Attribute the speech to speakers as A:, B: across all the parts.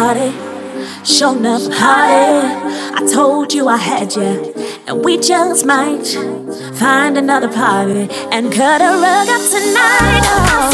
A: Show enough party. I told you I had you, and we just might find another party and cut a rug up tonight. Oh,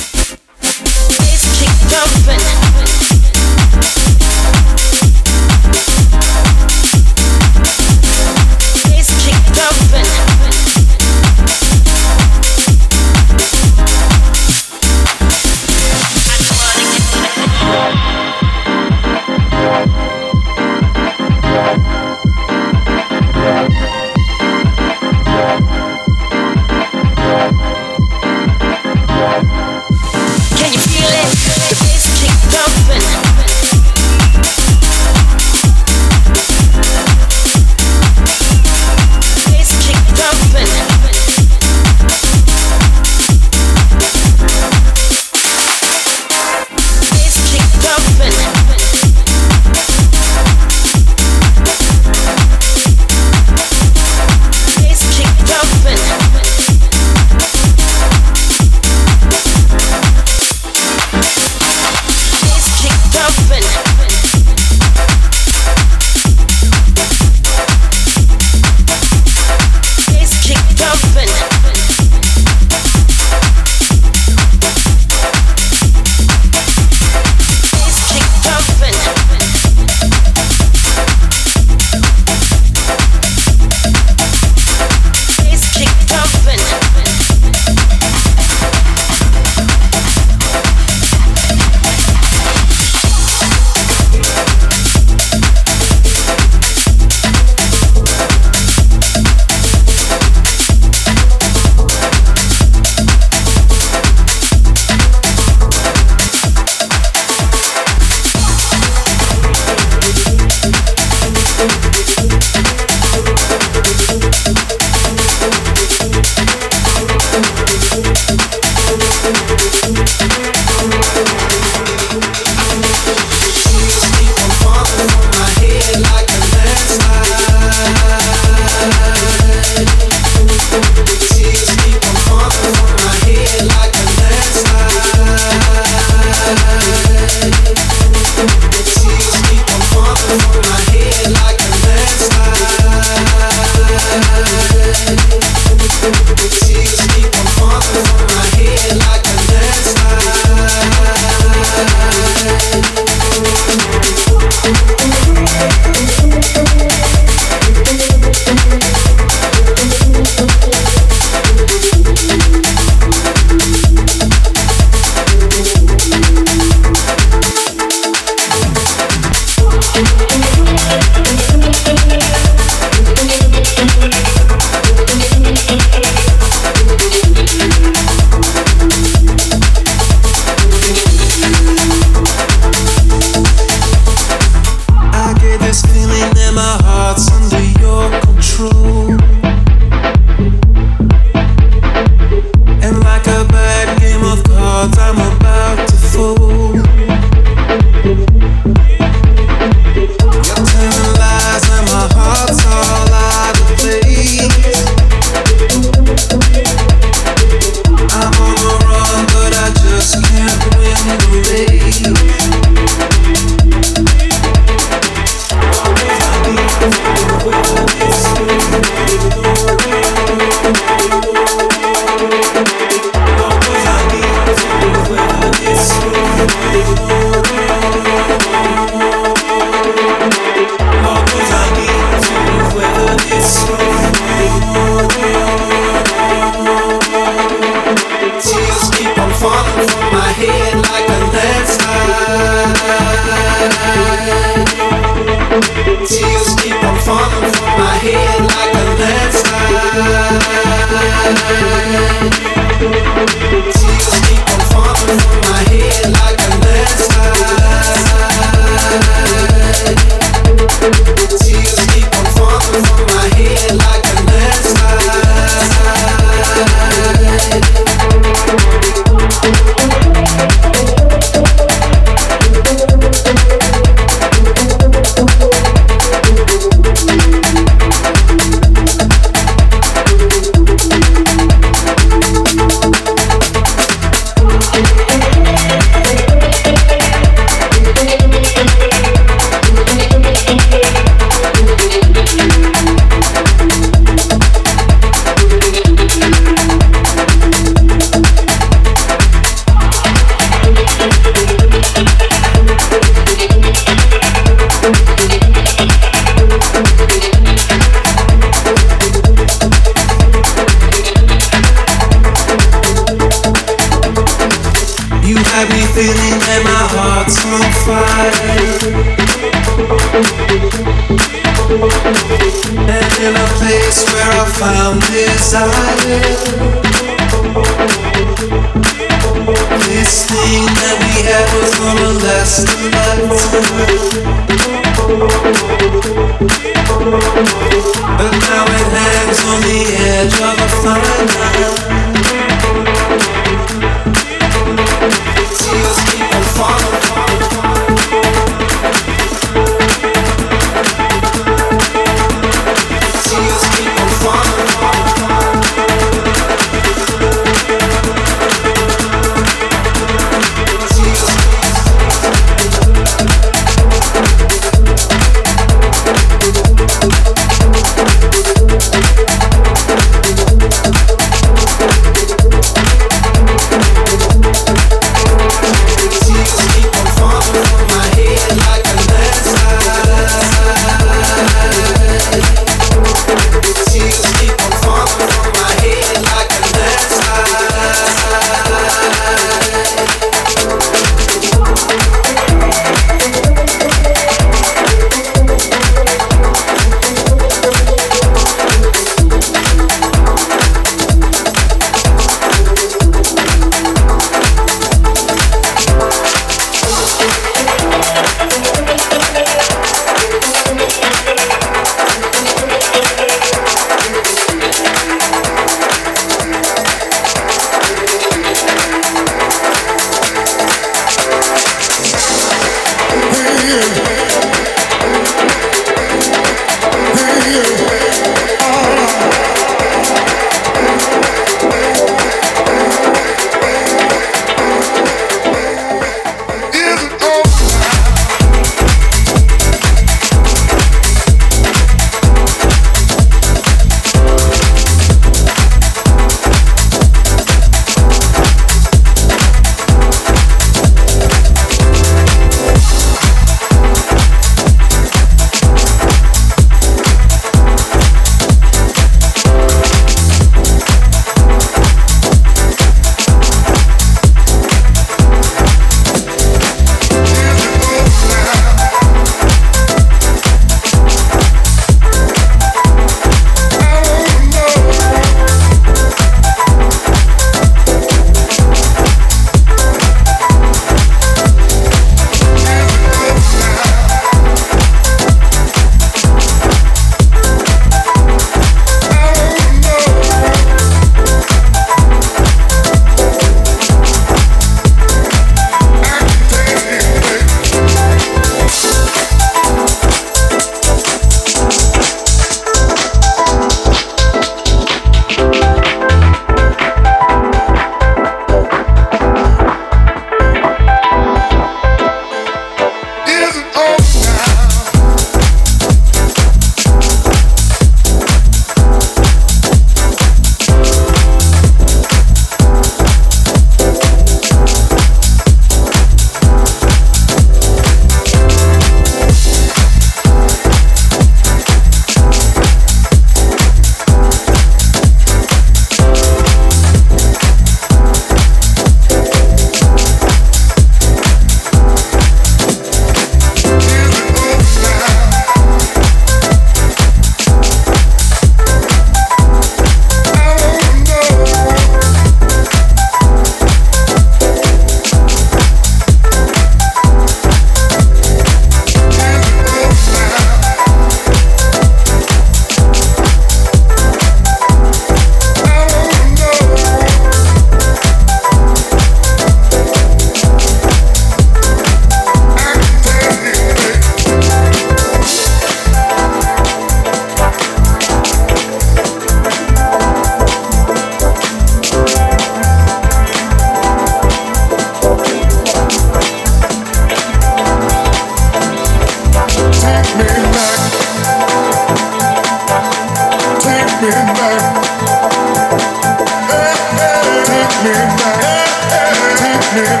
B: me now,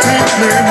B: treat me.